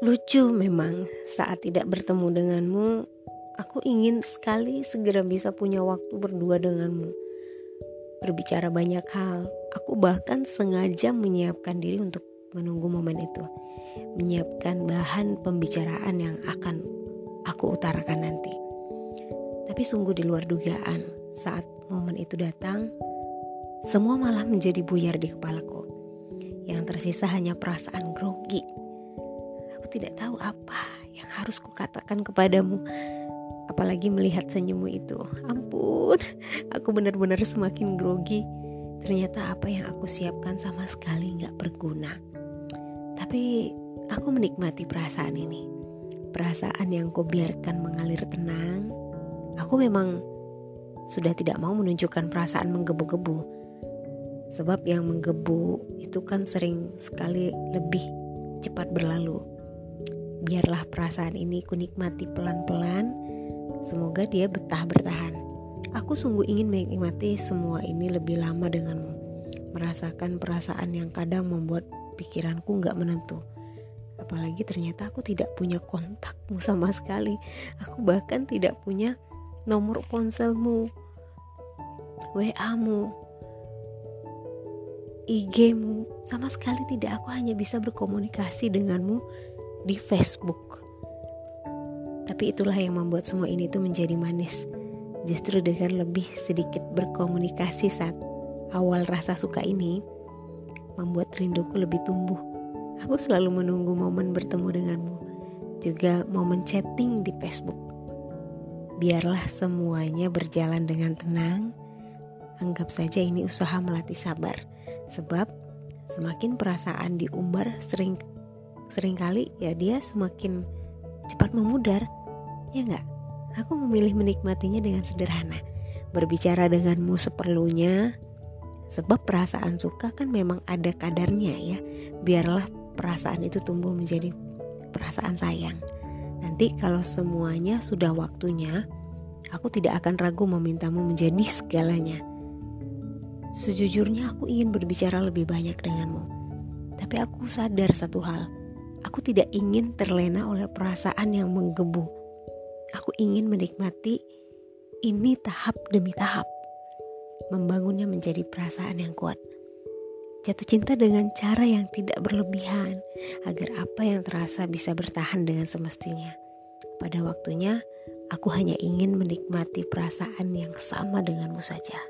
Lucu memang saat tidak bertemu denganmu, aku ingin sekali segera bisa punya waktu berdua denganmu. Berbicara banyak hal, aku bahkan sengaja menyiapkan diri untuk menunggu momen itu. Menyiapkan bahan pembicaraan yang akan aku utarakan nanti. Tapi sungguh di luar dugaan, saat momen itu datang, semua malah menjadi buyar di kepalaku. Yang tersisa hanya perasaan grogi tidak tahu apa yang harus kukatakan kepadamu. Apalagi melihat senyummu itu. Ampun, aku benar-benar semakin grogi. Ternyata apa yang aku siapkan sama sekali nggak berguna. Tapi aku menikmati perasaan ini. Perasaan yang kau biarkan mengalir tenang. Aku memang sudah tidak mau menunjukkan perasaan menggebu-gebu. Sebab yang menggebu itu kan sering sekali lebih cepat berlalu biarlah perasaan ini kunikmati pelan-pelan. Semoga dia betah bertahan. Aku sungguh ingin menikmati semua ini lebih lama denganmu. Merasakan perasaan yang kadang membuat pikiranku nggak menentu. Apalagi ternyata aku tidak punya kontakmu sama sekali. Aku bahkan tidak punya nomor ponselmu, WA-mu, IG-mu. Sama sekali tidak aku hanya bisa berkomunikasi denganmu di Facebook. Tapi itulah yang membuat semua ini tuh menjadi manis. Justru dengan lebih sedikit berkomunikasi saat awal rasa suka ini membuat rinduku lebih tumbuh. Aku selalu menunggu momen bertemu denganmu, juga momen chatting di Facebook. Biarlah semuanya berjalan dengan tenang. Anggap saja ini usaha melatih sabar, sebab semakin perasaan diumbar sering sering kali ya dia semakin cepat memudar ya enggak aku memilih menikmatinya dengan sederhana. Berbicara denganmu seperlunya sebab perasaan suka kan memang ada kadarnya ya. Biarlah perasaan itu tumbuh menjadi perasaan sayang. Nanti kalau semuanya sudah waktunya aku tidak akan ragu memintamu menjadi segalanya. Sejujurnya aku ingin berbicara lebih banyak denganmu. Tapi aku sadar satu hal Aku tidak ingin terlena oleh perasaan yang menggebu. Aku ingin menikmati ini tahap demi tahap. Membangunnya menjadi perasaan yang kuat. Jatuh cinta dengan cara yang tidak berlebihan agar apa yang terasa bisa bertahan dengan semestinya. Pada waktunya, aku hanya ingin menikmati perasaan yang sama denganmu saja.